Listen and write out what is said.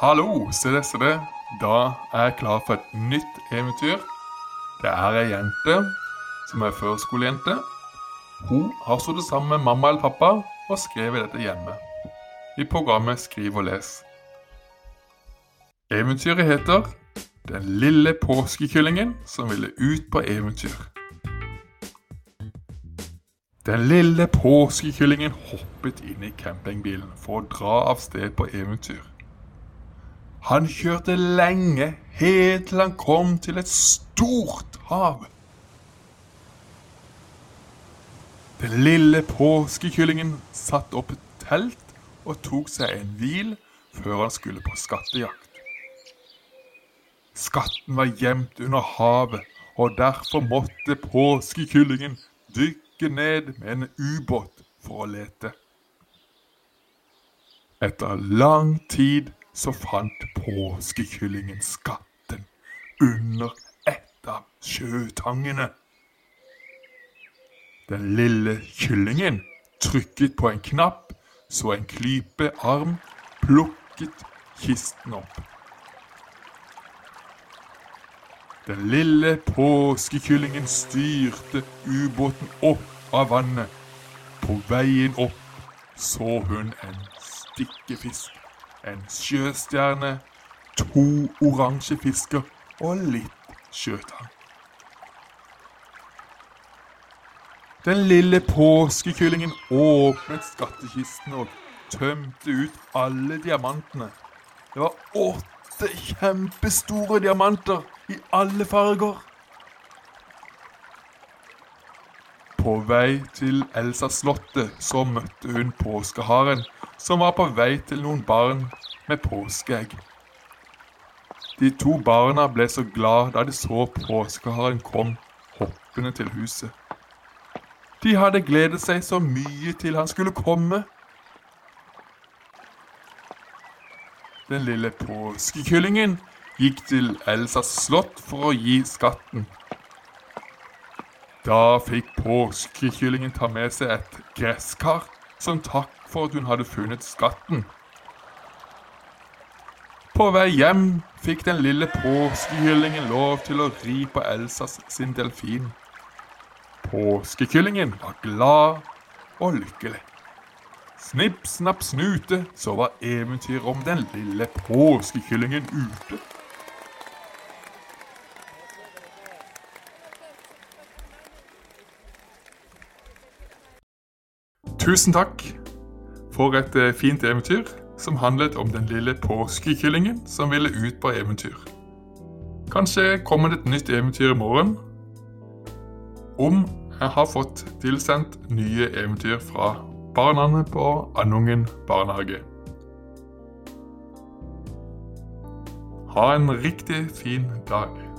Hallo, se det, se det. Da er jeg klar for et nytt eventyr. Det er ei jente som er førskolejente. Hun har sittet sammen med mamma eller pappa og skrevet dette hjemme. I programmet Skriv og les. Eventyret heter Den lille påskekyllingen som ville ut på eventyr. Den lille påskekyllingen hoppet inn i campingbilen for å dra av sted på eventyr. Han kjørte lenge, helt til han kom til et stort hav. Den lille påskekyllingen satte opp et telt og tok seg en hvil før han skulle på skattejakt. Skatten var gjemt under havet, og derfor måtte påskekyllingen dykke ned med en ubåt for å lete. Etter lang tid så fant påskekyllingen skatten under et av sjøtangene. Den lille kyllingen trykket på en knapp, så en klype arm plukket kisten opp. Den lille påskekyllingen styrte ubåten opp av vannet. På veien opp så hun en stikkefisk, en sjøstjerne, to oransje fisker og litt sjøtang. Den lille påskekyllingen åpnet skattkisten og tømte ut alle diamantene. Det var åtte kjempestore diamanter i alle farger. På vei til Elsa-slottet så møtte hun påskeharen, som var på vei til noen barn med påskeegg. De to barna ble så glad da de så påskeharen kom hoppende til huset. De hadde gledet seg så mye til han skulle komme. Den lille påskekyllingen gikk til Elsas slott for å gi skatten. Da fikk påskekyllingen ta med seg et gresskar som takk for at hun hadde funnet skatten. På vei hjem fikk den lille påskekyllingen lov til å ri på Elsas sin delfin. Påskekyllingen var glad og lykkelig. Snipp, snapp, snute, så var eventyret om den lille påskekyllingen ute. Tusen takk for et eh, fint eventyr som handlet om den lille påskekyllingen som ville ut på eventyr. Kanskje kommer det et nytt eventyr i morgen om jeg har fått tilsendt nye eventyr fra barna på Andungen barnehage. Ha en riktig fin dag.